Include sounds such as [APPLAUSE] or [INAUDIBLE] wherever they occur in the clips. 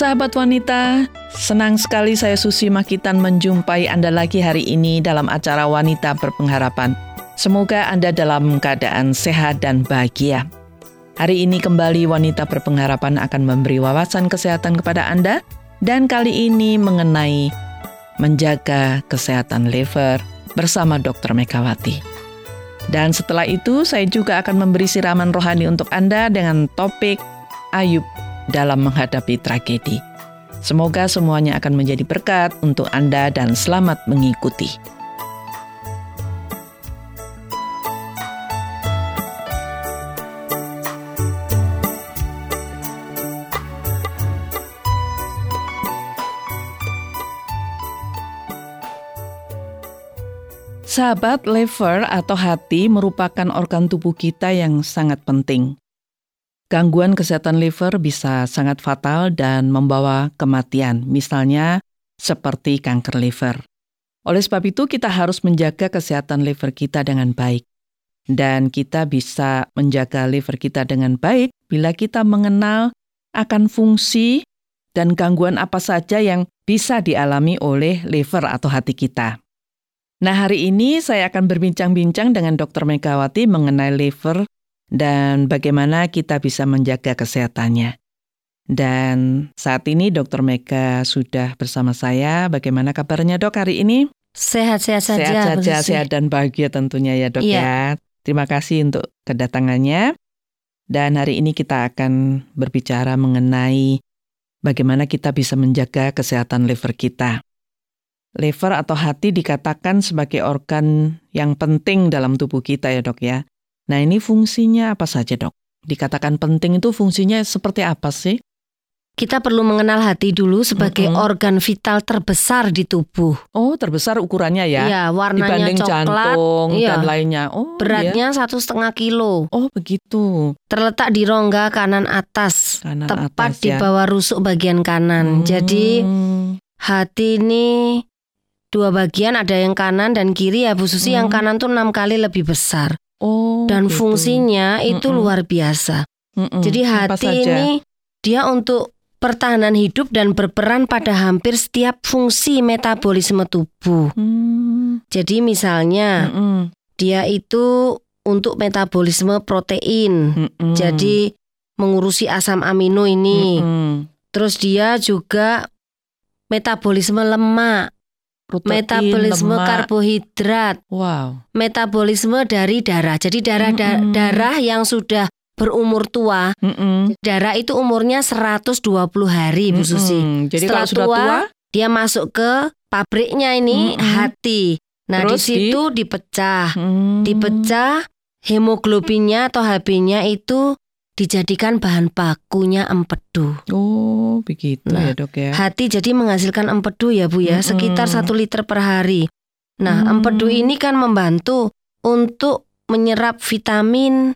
Sahabat wanita, senang sekali saya Susi Makitan menjumpai Anda lagi hari ini dalam acara Wanita Berpengharapan. Semoga Anda dalam keadaan sehat dan bahagia. Hari ini kembali Wanita Berpengharapan akan memberi wawasan kesehatan kepada Anda dan kali ini mengenai menjaga kesehatan liver bersama Dr. Megawati. Dan setelah itu saya juga akan memberi siraman rohani untuk Anda dengan topik Ayub dalam menghadapi tragedi. Semoga semuanya akan menjadi berkat untuk Anda dan selamat mengikuti. Sahabat liver atau hati merupakan organ tubuh kita yang sangat penting. Gangguan kesehatan liver bisa sangat fatal dan membawa kematian, misalnya seperti kanker liver. Oleh sebab itu, kita harus menjaga kesehatan liver kita dengan baik, dan kita bisa menjaga liver kita dengan baik bila kita mengenal akan fungsi dan gangguan apa saja yang bisa dialami oleh liver atau hati kita. Nah, hari ini saya akan berbincang-bincang dengan Dr. Megawati mengenai liver dan bagaimana kita bisa menjaga kesehatannya. Dan saat ini Dokter Mega sudah bersama saya. Bagaimana kabarnya dok hari ini? Sehat-sehat saja. Sehat saja, sehat dan bahagia tentunya ya dok iya. ya. Terima kasih untuk kedatangannya. Dan hari ini kita akan berbicara mengenai bagaimana kita bisa menjaga kesehatan liver kita. Liver atau hati dikatakan sebagai organ yang penting dalam tubuh kita ya dok ya. Nah ini fungsinya apa saja dok? Dikatakan penting itu fungsinya seperti apa sih? Kita perlu mengenal hati dulu sebagai mm -hmm. organ vital terbesar di tubuh. Oh, terbesar ukurannya ya? Iya, warnanya Dibanding coklat, jantung iya. dan lainnya. Oh, beratnya satu setengah kilo. Oh, begitu. Terletak di rongga kanan atas, kanan tepat atas, di ya. bawah rusuk bagian kanan. Hmm. Jadi hati ini dua bagian, ada yang kanan dan kiri ya Bu Susi. Hmm. Yang kanan tuh enam kali lebih besar. Oh, dan gitu. fungsinya itu Mm-mm. luar biasa. Mm-mm. Jadi Apa hati ini dia untuk pertahanan hidup dan berperan pada hampir setiap fungsi metabolisme tubuh. Hmm. Jadi misalnya Mm-mm. dia itu untuk metabolisme protein. Mm-mm. Jadi mengurusi asam amino ini. Mm-mm. Terus dia juga metabolisme lemak, Protein, metabolisme lemak. karbohidrat, Wow. metabolisme dari darah. Jadi darah da- Mm-mm. darah yang sudah berumur tua, Mm-mm. darah itu umurnya 120 hari Bu Susi. Jadi Setelah kalau sudah tua, tua, Dia masuk ke pabriknya ini Mm-mm. hati. Nah, Terus di situ dipecah. mm, Dipecah hemoglobinnya atau HB-nya itu dijadikan bahan bakunya empedu. Oh, begitu Nah, ya dok ya. Hati jadi menghasilkan empedu ya Bu ya, Mm-mm. sekitar satu liter per hari. Nah, Hmm. empedu ini kan membantu untuk menyerap vitamin,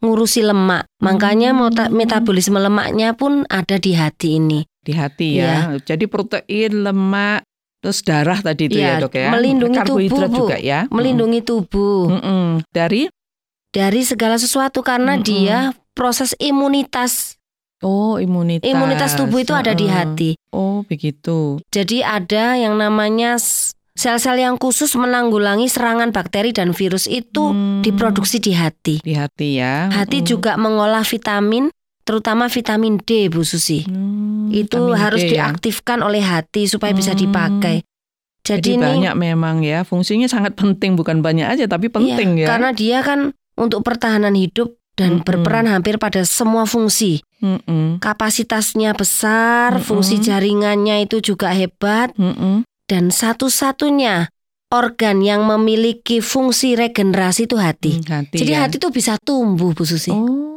ngurusi lemak. Makanya Hmm. mota- metabolisme lemaknya pun ada di hati ini. Di hati ya. Jadi protein, lemak, terus darah tadi itu ya Iya, dok ya. melindungi Karbohidrat tubuh, Bu. juga ya. Melindungi tubuh Mm-mm. Dari dari segala sesuatu karena Mm-mm. dia proses imunitas. oh imunitas. Imunitas tubuh itu ada di hati. Oh begitu. Jadi ada yang namanya sel-sel yang khusus menanggulangi serangan bakteri dan virus itu Hmm. diproduksi di hati. di hati ya. Hati Mm. juga mengolah vitamin, terutama vitamin D, Bu Susi. Hmm, Itu harus D ya. diaktifkan oleh hati supaya bisa Hmm. dipakai. Jadi, Jadi, ini banyak memang ya. Fungsinya sangat penting bukan banyak aja tapi penting iya, ya. Karena dia kan untuk pertahanan hidup dan Mm-mm. berperan hampir pada semua fungsi. Mm-mm. Kapasitasnya besar, Mm-mm. fungsi jaringannya itu juga hebat Mm-mm. dan satu-satunya organ yang memiliki fungsi regenerasi itu hati. Hmm, hati Jadi ya. hati itu bisa tumbuh, Bu Susi. Oh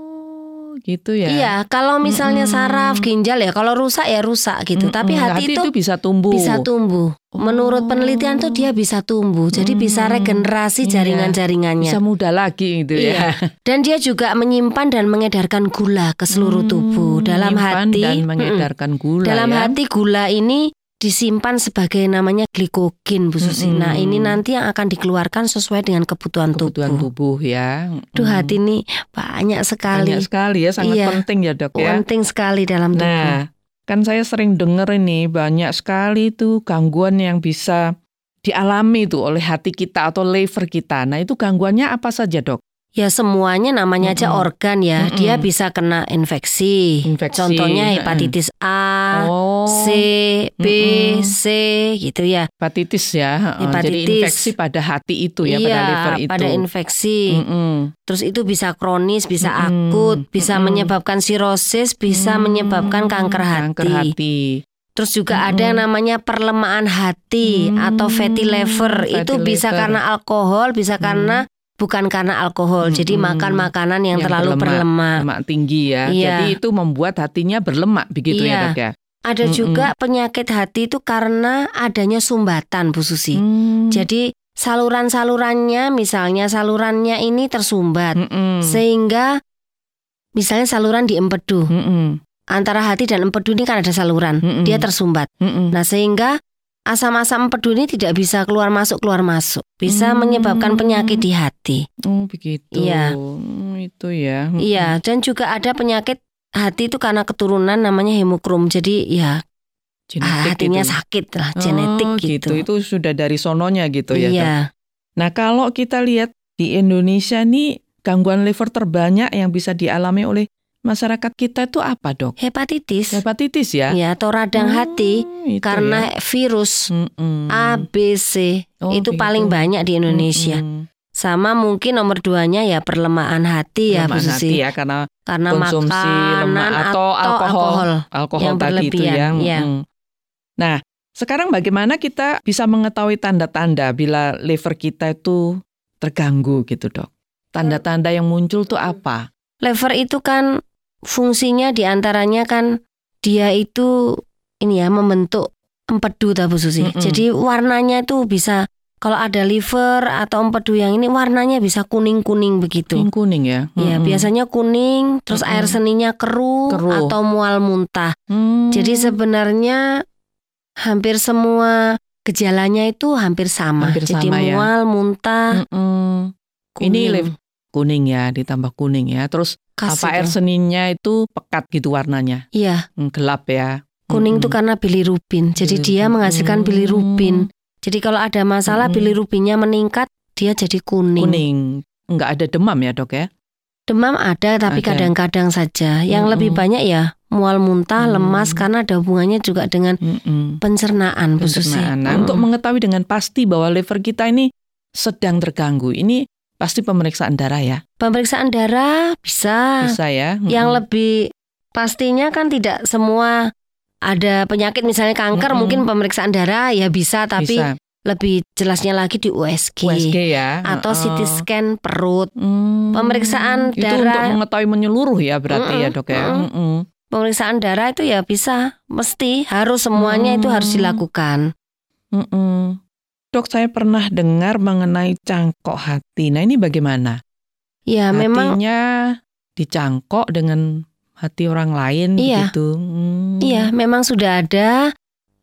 gitu ya. Iya, kalau misalnya Mm-mm. saraf, ginjal ya, kalau rusak ya rusak gitu. Tapi Mm-mm. hati, itu, bisa tumbuh. bisa tumbuh. Menurut Oh. penelitian tuh dia bisa tumbuh. Jadi bisa Hmm, regenerasi iya. jaringan-jaringannya. Bisa muda lagi gitu ya. Iya. [LAUGHS] Dan dia juga menyimpan dan mengedarkan gula ke seluruh Hmm, tubuh. Dalam menyimpan hati, dan mengedarkan gula dalam ya. hati gula ini disimpan sebagai namanya glikogen Bu Susi. Mm-mm. Nah, ini nanti yang akan dikeluarkan sesuai dengan kebutuhan, kebutuhan tubuh. tubuh ya. Duh, Mm. hati ini banyak sekali. banyak sekali ya, sangat Iya. penting ya dok ya. Penting sekali dalam tubuh. Nah, kan saya sering dengar ini banyak sekali tuh gangguan yang bisa dialami tuh oleh hati kita atau liver kita. Nah itu gangguannya apa saja dok? Ya semuanya namanya aja Mm-mm. organ ya. Mm-mm. Dia bisa kena infeksi. Infeksi, Contohnya hepatitis A, Oh, C, B, Mm-mm. C gitu ya. hepatitis ya. heeh. Jadi Hepatitis. infeksi pada hati itu ya, iya, pada liver itu. pada infeksi. Mm-mm. Terus itu bisa kronis, bisa Mm-mm. akut, bisa Mm-mm. menyebabkan sirosis, bisa Hmm, menyebabkan kanker hati. Kanker hati. Terus juga Mm-mm. ada yang namanya perlemahan hati Hmm, atau fatty liver. fatty itu bisa liver. karena alkohol, bisa Hmm. karena bukan karena alkohol. Jadi Mm-mm. makan makanan yang, Yang terlalu berlemak. berlemak. Lemak tinggi ya. Iya. Jadi itu membuat hatinya berlemak begitu Iya. ya dok ya. Ada Mm-mm. juga penyakit hati itu karena adanya sumbatan Bu Susi. Hmm. Jadi saluran-salurannya misalnya salurannya ini tersumbat Mm-mm. sehingga misalnya saluran di empedu. Mm-mm. Antara hati dan empedu ini kan ada saluran. Mm-mm. Dia tersumbat. Mm-mm. Nah, sehingga asam-asam empedu ini tidak bisa keluar masuk keluar masuk. Bisa Hmm. menyebabkan penyakit di hati. Oh begitu. Iya. Hmm, itu ya. Iya, dan juga ada penyakit hati itu karena keturunan namanya hemokrom. Jadi ya Genetik hatinya gitu. sakit lah, genetik Oh, gitu. Itu sudah dari sononya gitu ya. Iya. Nah kalau kita lihat di Indonesia nih gangguan liver terbanyak yang bisa dialami oleh masyarakat kita itu apa dok? Hepatitis. Hepatitis ya? Ya, atau radang Hmm, hati karena virus ya. Mm-mm. A, B, C Oh, itu begitu. paling banyak di Indonesia. Mm-mm. Sama mungkin nomor duanya ya perlemahan hati ya Bu Susi. hati ya karena Karena konsumsi lemak atau alkohol. alkohol. alkohol Yang tadi itu yang. iya. mm. Nah sekarang bagaimana kita bisa mengetahui tanda-tanda bila liver kita itu terganggu gitu dok? Tanda-tanda yang muncul tuh apa? Lever itu kan fungsinya di antaranya kan dia itu ini ya membentuk empedu ta Bu Susi. Mm-mm. Jadi warnanya itu bisa kalau ada liver atau empedu yang ini warnanya bisa kuning-kuning begitu. Kuning kuning ya? Ya, Mm-mm. biasanya kuning, terus Mm-mm. air seninya keruh, Keruh. atau mual muntah. Hmm. Jadi sebenarnya hampir semua gejalanya itu hampir sama. Hampir Jadi sama ya. mual, muntah, Mm-mm. kuning. Ini liv- kuning ya, ditambah kuning ya. Terus Khas apa air itu. seninya itu pekat gitu warnanya, Iya, Hmm, gelap ya. kuning itu Mm-mm. karena bilirubin. Jadi dia Bilirubin. menghasilkan bilirubin. Jadi kalau ada masalah Mm-mm. bilirubinnya meningkat, dia jadi kuning. kuning. Enggak ada demam ya dok ya? Demam ada tapi Ada. kadang-kadang saja. Yang Mm-mm. lebih banyak ya mual muntah, Mm. lemas karena ada hubungannya juga dengan Mm-mm. pencernaan. Pencernaan. Nah, Mm. untuk mengetahui dengan pasti bahwa liver kita ini sedang terganggu, ini pasti pemeriksaan darah ya, Pemeriksaan darah bisa. bisa ya? Ah, Yang lebih pastinya kan tidak semua ada penyakit misalnya kanker Mm-mm. mungkin pemeriksaan darah ya bisa tapi bisa. lebih jelasnya lagi di USG, USG ya, atau Heeh. CT scan perut. Hmm, Pemeriksaan itu darah- untuk mengetahui menyeluruh ya berarti ya Mm-mm, dok ya. mm-mm. Mm-mm. Pemeriksaan darah itu ya bisa mesti harus semuanya itu harus Hmm. dilakukan. Mm-mm. Dok, saya pernah dengar mengenai cangkok hati. Nah, ini bagaimana? Ya memang Hatinya dicangkok dengan hati orang lain Iya. begitu. Hmm. iya memang sudah ada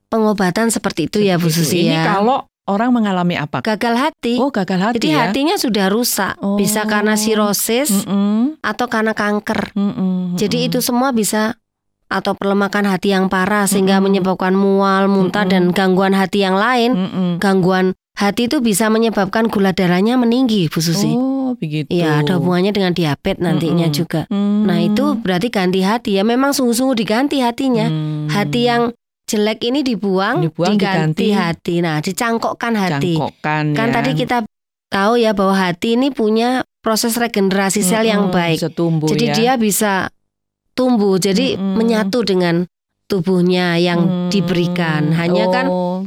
pengobatan seperti itu ya Bu Seperti. Susi Ini ya. kalau orang mengalami apa? Gagal hati. Oh, gagal hati Jadi ya. hatinya sudah rusak, Oh. bisa karena sirosis Mm-mm. atau karena kanker. Mm-mm. Jadi Mm-mm. itu semua bisa atau pelemakan hati yang parah sehingga Mm-mm. menyebabkan mual, muntah Mm-mm. dan gangguan hati yang lain. Mm-mm. Gangguan hati itu bisa menyebabkan gula darahnya meninggi, Bu Susi. Oh, begitu. Iya, ada hubungannya dengan diabetes nantinya Mm-mm. juga. Hmm. Nah, itu berarti ganti hati ya. Memang sungguh-sungguh diganti hatinya. Hmm. Hati yang jelek ini dibuang, Dibuang, diganti, diganti. hati. Nah, dicangkokkan hati. Cangkokkan Kan ya. tadi kita tahu ya bahwa hati ini punya proses regenerasi sel yang Mm-mm, baik. Bisa tumbuh Jadi ya. dia bisa tumbuh, jadi Mm-mm. menyatu dengan tubuhnya yang Hmm. diberikan. Hanya kan Oh,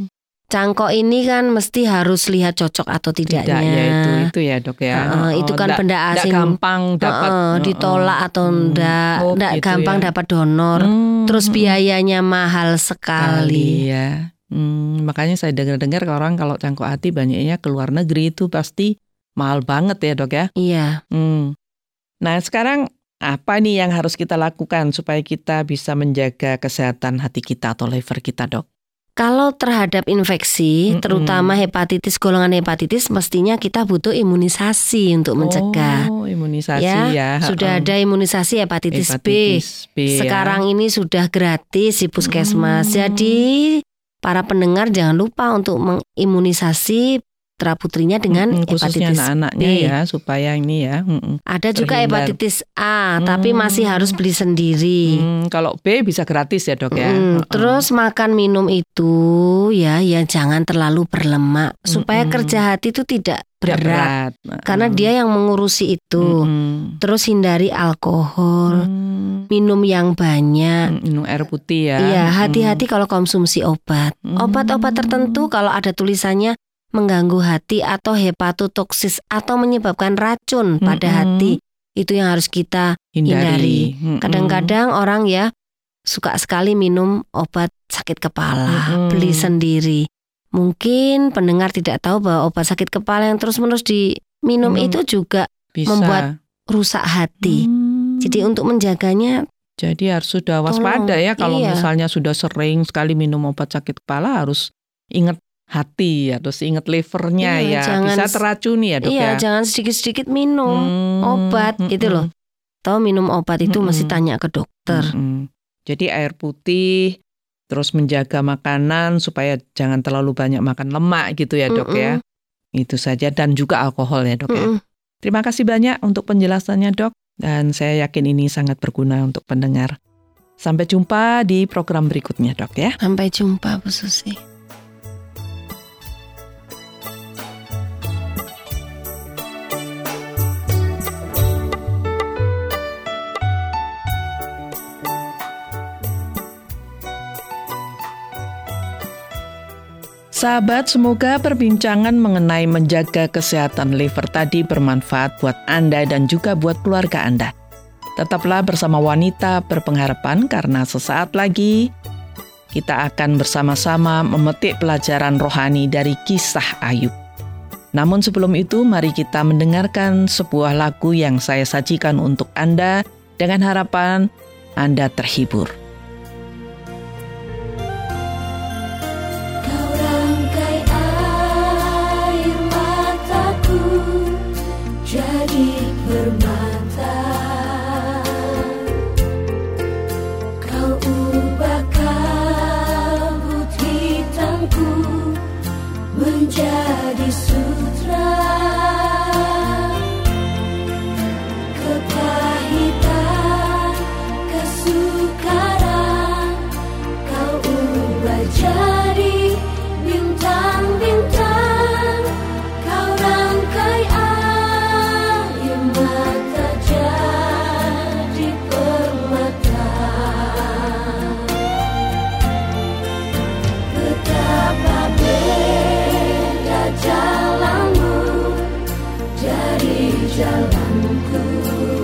cangkok ini kan mesti harus lihat cocok atau tidaknya. tidak ya itu itu ya dok ya. Heeh, Oh, itu kan benda asing. gampang dapat Heeh, heeh. ditolak atau Hmm. enggak, Oh, enggak gitu gampang ya. dapat donor. Hmm, Terus hmm, biayanya mahal sekali. kali ya. Hmm, makanya saya dengar-dengar orang kalau cangkok hati banyaknya ke luar negeri itu pasti mahal banget ya dok ya. Iya. Hmm. Nah sekarang apa nih yang harus kita lakukan supaya kita bisa menjaga kesehatan hati kita atau liver kita dok? kalau terhadap infeksi, Mm-mm. terutama hepatitis golongan hepatitis, mestinya kita butuh imunisasi untuk mencegah. Oh, imunisasi Ya, ya. Sudah ada imunisasi hepatitis, B. Hepatitis B. ya. Sekarang ini sudah gratis di puskesmas. Hmm. Jadi para pendengar jangan lupa untuk mengimunisasi putra putrinya dengan khususnya hepatitis anak-anaknya B. ya supaya ini ya. mm-mm. Ada juga Terhindar. hepatitis A, tapi masih Hmm. harus beli sendiri. Hmm, kalau B bisa gratis ya dok ya. Mm, Heeh. Terus makan minum itu ya ya jangan terlalu berlemak supaya Mm-mm. kerja hati itu tidak berat, berat. karena dia yang mengurusi itu. Mm-mm. Terus hindari alkohol, Hmm, minum yang banyak. minum air putih ya. Iya, Hmm. hati-hati kalau konsumsi obat. Hmm. Obat-obat tertentu kalau ada tulisannya mengganggu hati atau hepatotoksis atau menyebabkan racun pada Mm-mm. hati, itu yang harus kita hindari. Kadang-kadang orang ya suka sekali minum obat sakit kepala, Mm-mm. beli sendiri. Mungkin pendengar tidak tahu bahwa obat sakit kepala yang terus-menerus diminum Hmm. itu juga bisa membuat rusak hati. Hmm. Jadi untuk menjaganya Jadi harus sudah waspada Tolong, ya kalau iya. misalnya sudah sering sekali minum obat sakit kepala harus ingat hati harus ingat livernya Iya, ya jangan bisa teracuni ya dok iya ya. jangan sedikit-sedikit minum Hmm, obat mm-mm. gitu loh. Tahu minum obat itu Mm-mm. mesti tanya ke dokter. Mm-mm. Jadi air putih terus menjaga makanan supaya jangan terlalu banyak makan lemak gitu ya dok ya. Itu saja dan juga alkohol ya dok ya. Mm-mm. Terima kasih banyak untuk penjelasannya dok dan saya yakin ini sangat berguna untuk pendengar. Sampai jumpa di program berikutnya dok ya. Sampai jumpa Bu Susi. Sahabat, semoga perbincangan mengenai menjaga kesehatan liver tadi bermanfaat buat Anda dan juga buat keluarga Anda. Tetaplah bersama wanita berpengharapan karena sesaat lagi kita akan bersama-sama memetik pelajaran rohani dari kisah Ayub. Namun sebelum itu mari kita mendengarkan sebuah lagu yang saya sajikan untuk Anda dengan harapan Anda terhibur. Jalanku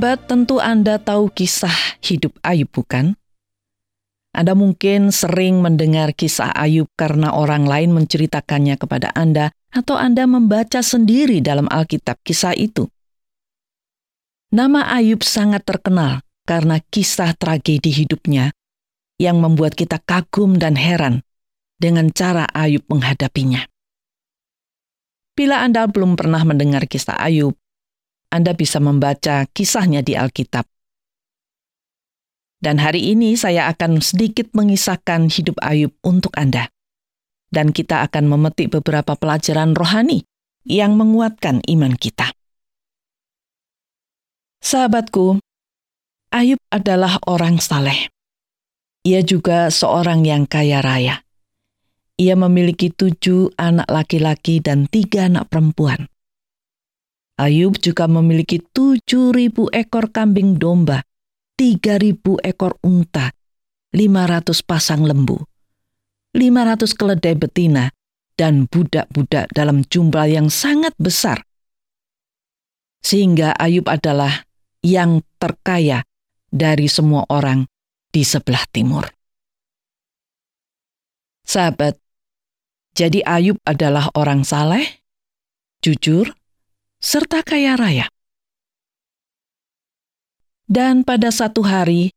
Sahabat, tentu Anda tahu kisah hidup Ayub, bukan? Anda mungkin sering mendengar kisah Ayub karena orang lain menceritakannya kepada Anda, atau Anda membaca sendiri dalam Alkitab kisah itu. Nama Ayub sangat terkenal karena kisah tragedi hidupnya yang membuat kita kagum dan heran dengan cara Ayub menghadapinya. Bila Anda belum pernah mendengar kisah Ayub, Anda bisa membaca kisahnya di Alkitab. Dan hari ini saya akan sedikit mengisahkan hidup Ayub untuk Anda. Dan kita akan memetik beberapa pelajaran rohani yang menguatkan iman kita. Sahabatku, Ayub adalah orang saleh. Ia juga seorang yang kaya raya. Ia memiliki tujuh anak laki-laki dan tiga anak perempuan. Ayub juga memiliki tujuh ribu ekor kambing domba, tiga ribu ekor unta, lima ratus pasang lembu, lima ratus keledai betina, dan budak-budak dalam jumlah yang sangat besar. Sehingga Ayub adalah yang terkaya dari semua orang di sebelah timur. Sahabat, jadi Ayub adalah orang saleh, jujur, serta kaya raya. Dan pada satu hari,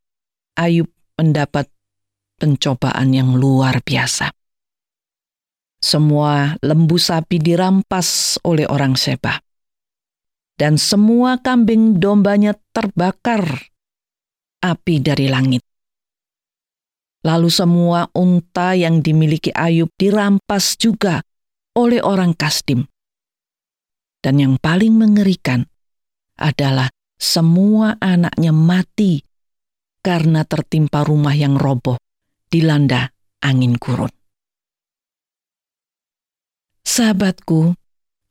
Ayub mendapat pencobaan yang luar biasa. Semua lembu sapi dirampas oleh orang Seba dan semua kambing dombanya terbakar api dari langit. Lalu semua unta yang dimiliki Ayub dirampas juga oleh orang Kasdim. Dan yang paling mengerikan adalah semua anaknya mati karena tertimpa rumah yang roboh dilanda angin gurun. Sahabatku,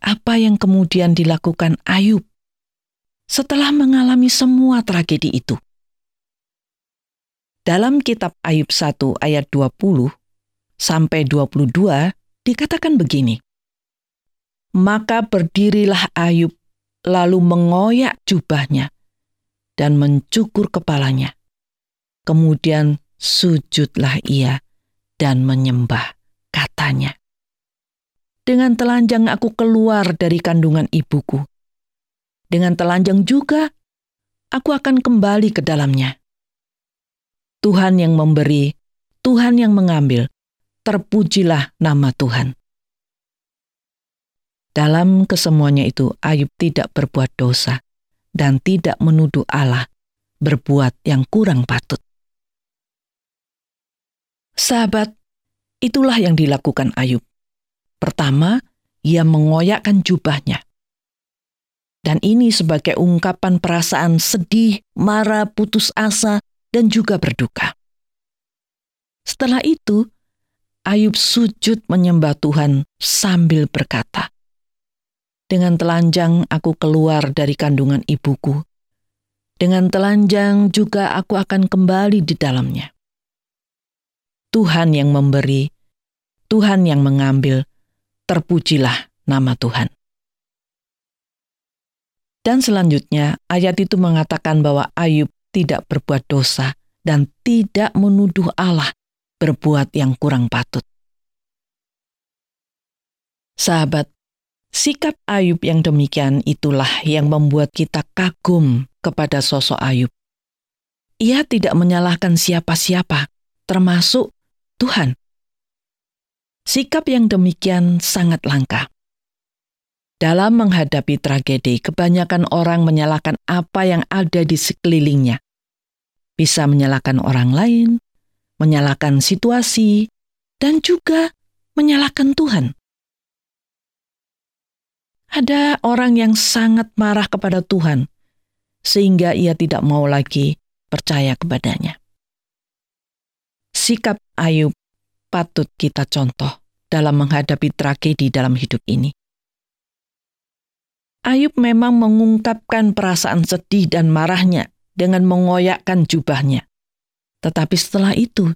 apa yang kemudian dilakukan Ayub setelah mengalami semua tragedi itu. Dalam kitab Ayub 1 ayat 20 sampai 22 dikatakan begini. Maka berdirilah Ayub lalu mengoyak jubahnya dan mencukur kepalanya. Kemudian sujudlah ia dan menyembah katanya. Dengan telanjang aku keluar dari kandungan ibuku. Dengan telanjang juga aku akan kembali ke dalamnya. Tuhan yang memberi, Tuhan yang mengambil, terpujilah nama Tuhan. Dalam kesemuanya itu, Ayub tidak berbuat dosa dan tidak menuduh Allah berbuat yang kurang patut. Sahabat, itulah yang dilakukan Ayub. Pertama, ia mengoyakkan jubahnya. Dan ini sebagai ungkapan perasaan sedih, marah, putus asa, dan juga berduka. Setelah itu, Ayub sujud menyembah Tuhan sambil berkata, "Dengan telanjang aku keluar dari kandungan ibuku. Dengan telanjang juga aku akan kembali di dalamnya." Tuhan yang memberi, Tuhan yang mengambil, terpujilah nama Tuhan. Dan selanjutnya, ayat itu mengatakan bahwa Ayub tidak berbuat dosa dan tidak menuduh Allah berbuat yang kurang patut. Sahabat, sikap Ayub yang demikian itulah yang membuat kita kagum kepada sosok Ayub. Ia tidak menyalahkan siapa-siapa, termasuk Tuhan. Sikap yang demikian sangat langka. Dalam menghadapi tragedi, kebanyakan orang menyalahkan apa yang ada di sekelilingnya. Bisa menyalahkan orang lain, menyalahkan situasi, dan juga menyalahkan Tuhan. Ada orang yang sangat marah kepada Tuhan, sehingga ia tidak mau lagi percaya kepadanya. Sikap Ayub patut kita contoh dalam menghadapi tragedi dalam hidup ini. Ayub memang mengungkapkan perasaan sedih dan marahnya dengan mengoyakkan jubahnya. Tetapi setelah itu,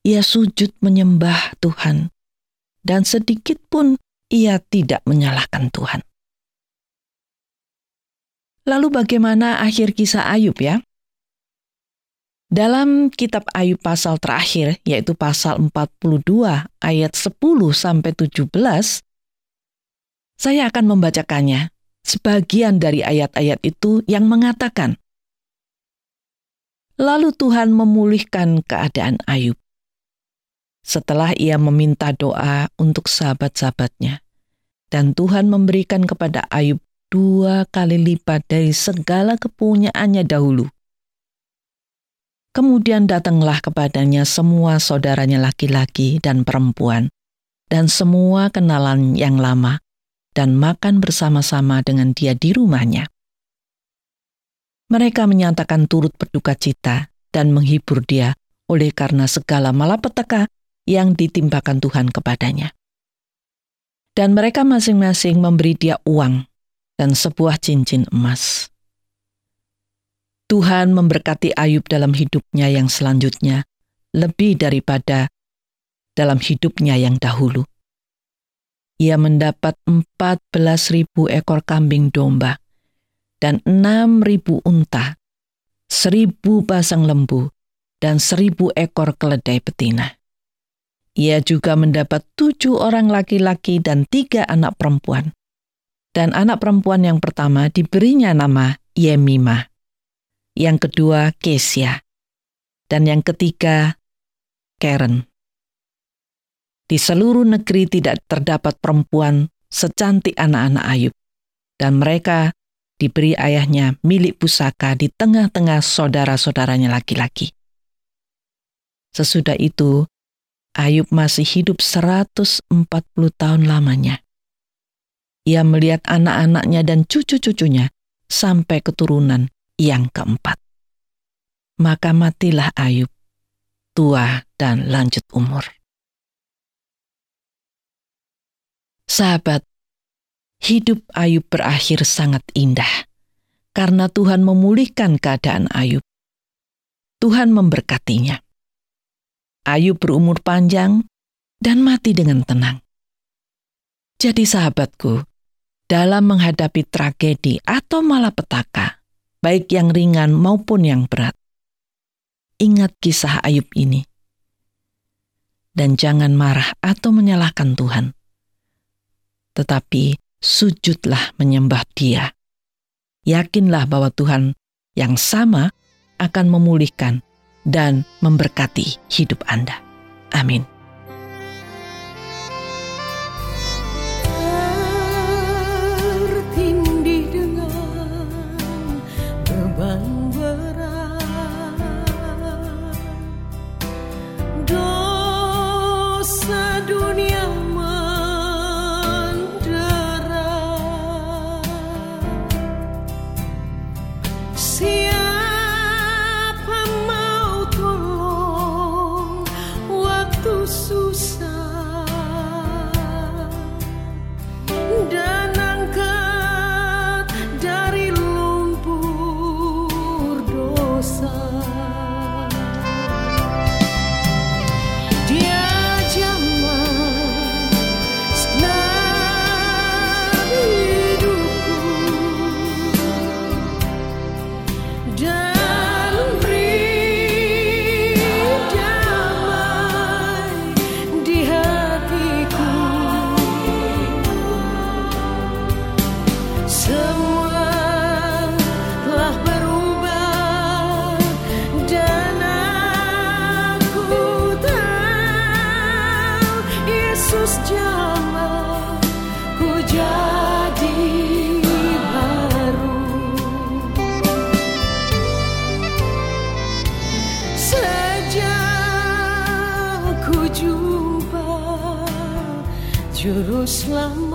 ia sujud menyembah Tuhan, dan sedikit pun ia tidak menyalahkan Tuhan. Lalu bagaimana akhir kisah Ayub ya? Dalam kitab Ayub pasal terakhir, yaitu pasal 42 ayat 10 sampai 17, saya akan membacakannya. Sebagian dari ayat-ayat itu yang mengatakan, Lalu Tuhan memulihkan keadaan Ayub. Setelah ia meminta doa untuk sahabat-sahabatnya, dan Tuhan memberikan kepada Ayub dua kali lipat dari segala kepunyaannya dahulu. Kemudian datanglah kepadanya semua saudaranya laki-laki dan perempuan, dan semua kenalan yang lama, dan makan bersama-sama dengan dia di rumahnya. Mereka menyatakan turut berduka cita dan menghibur dia oleh karena segala malapetaka yang ditimpakan Tuhan kepadanya. Dan mereka masing-masing memberi dia uang dan sebuah cincin emas. Tuhan memberkati Ayub dalam hidupnya yang selanjutnya lebih daripada dalam hidupnya yang dahulu ia mendapat 14.000 ekor kambing domba dan 6.000 unta, 1.000 pasang lembu, dan 1.000 ekor keledai betina. Ia juga mendapat tujuh orang laki-laki dan tiga anak perempuan. Dan anak perempuan yang pertama diberinya nama Yemimah. Yang kedua Kesia. Dan yang ketiga Karen. Di seluruh negeri tidak terdapat perempuan secantik anak-anak Ayub, dan mereka diberi ayahnya milik pusaka di tengah-tengah saudara-saudaranya laki-laki. Sesudah itu, Ayub masih hidup 140 tahun lamanya. Ia melihat anak-anaknya dan cucu-cucunya sampai keturunan yang keempat. Maka matilah Ayub, tua dan lanjut umur. Sahabat, hidup Ayub berakhir sangat indah karena Tuhan memulihkan keadaan Ayub. Tuhan memberkatinya. Ayub berumur panjang dan mati dengan tenang. Jadi sahabatku, dalam menghadapi tragedi atau malapetaka, baik yang ringan maupun yang berat, ingat kisah Ayub ini. Dan jangan marah atau menyalahkan Tuhan tetapi sujudlah menyembah Dia. Yakinlah bahwa Tuhan yang sama akan memulihkan dan memberkati hidup Anda. Amin. Selamat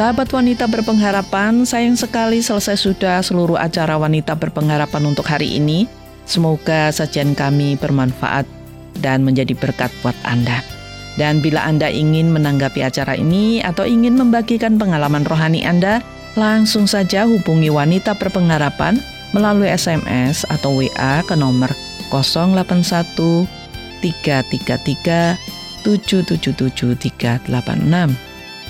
Sahabat wanita berpengharapan, sayang sekali selesai sudah seluruh acara wanita berpengharapan untuk hari ini. Semoga sajian kami bermanfaat dan menjadi berkat buat Anda. Dan bila Anda ingin menanggapi acara ini atau ingin membagikan pengalaman rohani Anda, langsung saja hubungi wanita berpengharapan melalui SMS atau WA ke nomor 081 333 777 386.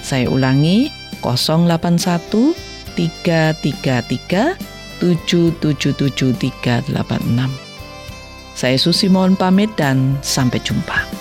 Saya ulangi 081 333 777 386. Saya Susi mohon pamit dan sampai jumpa.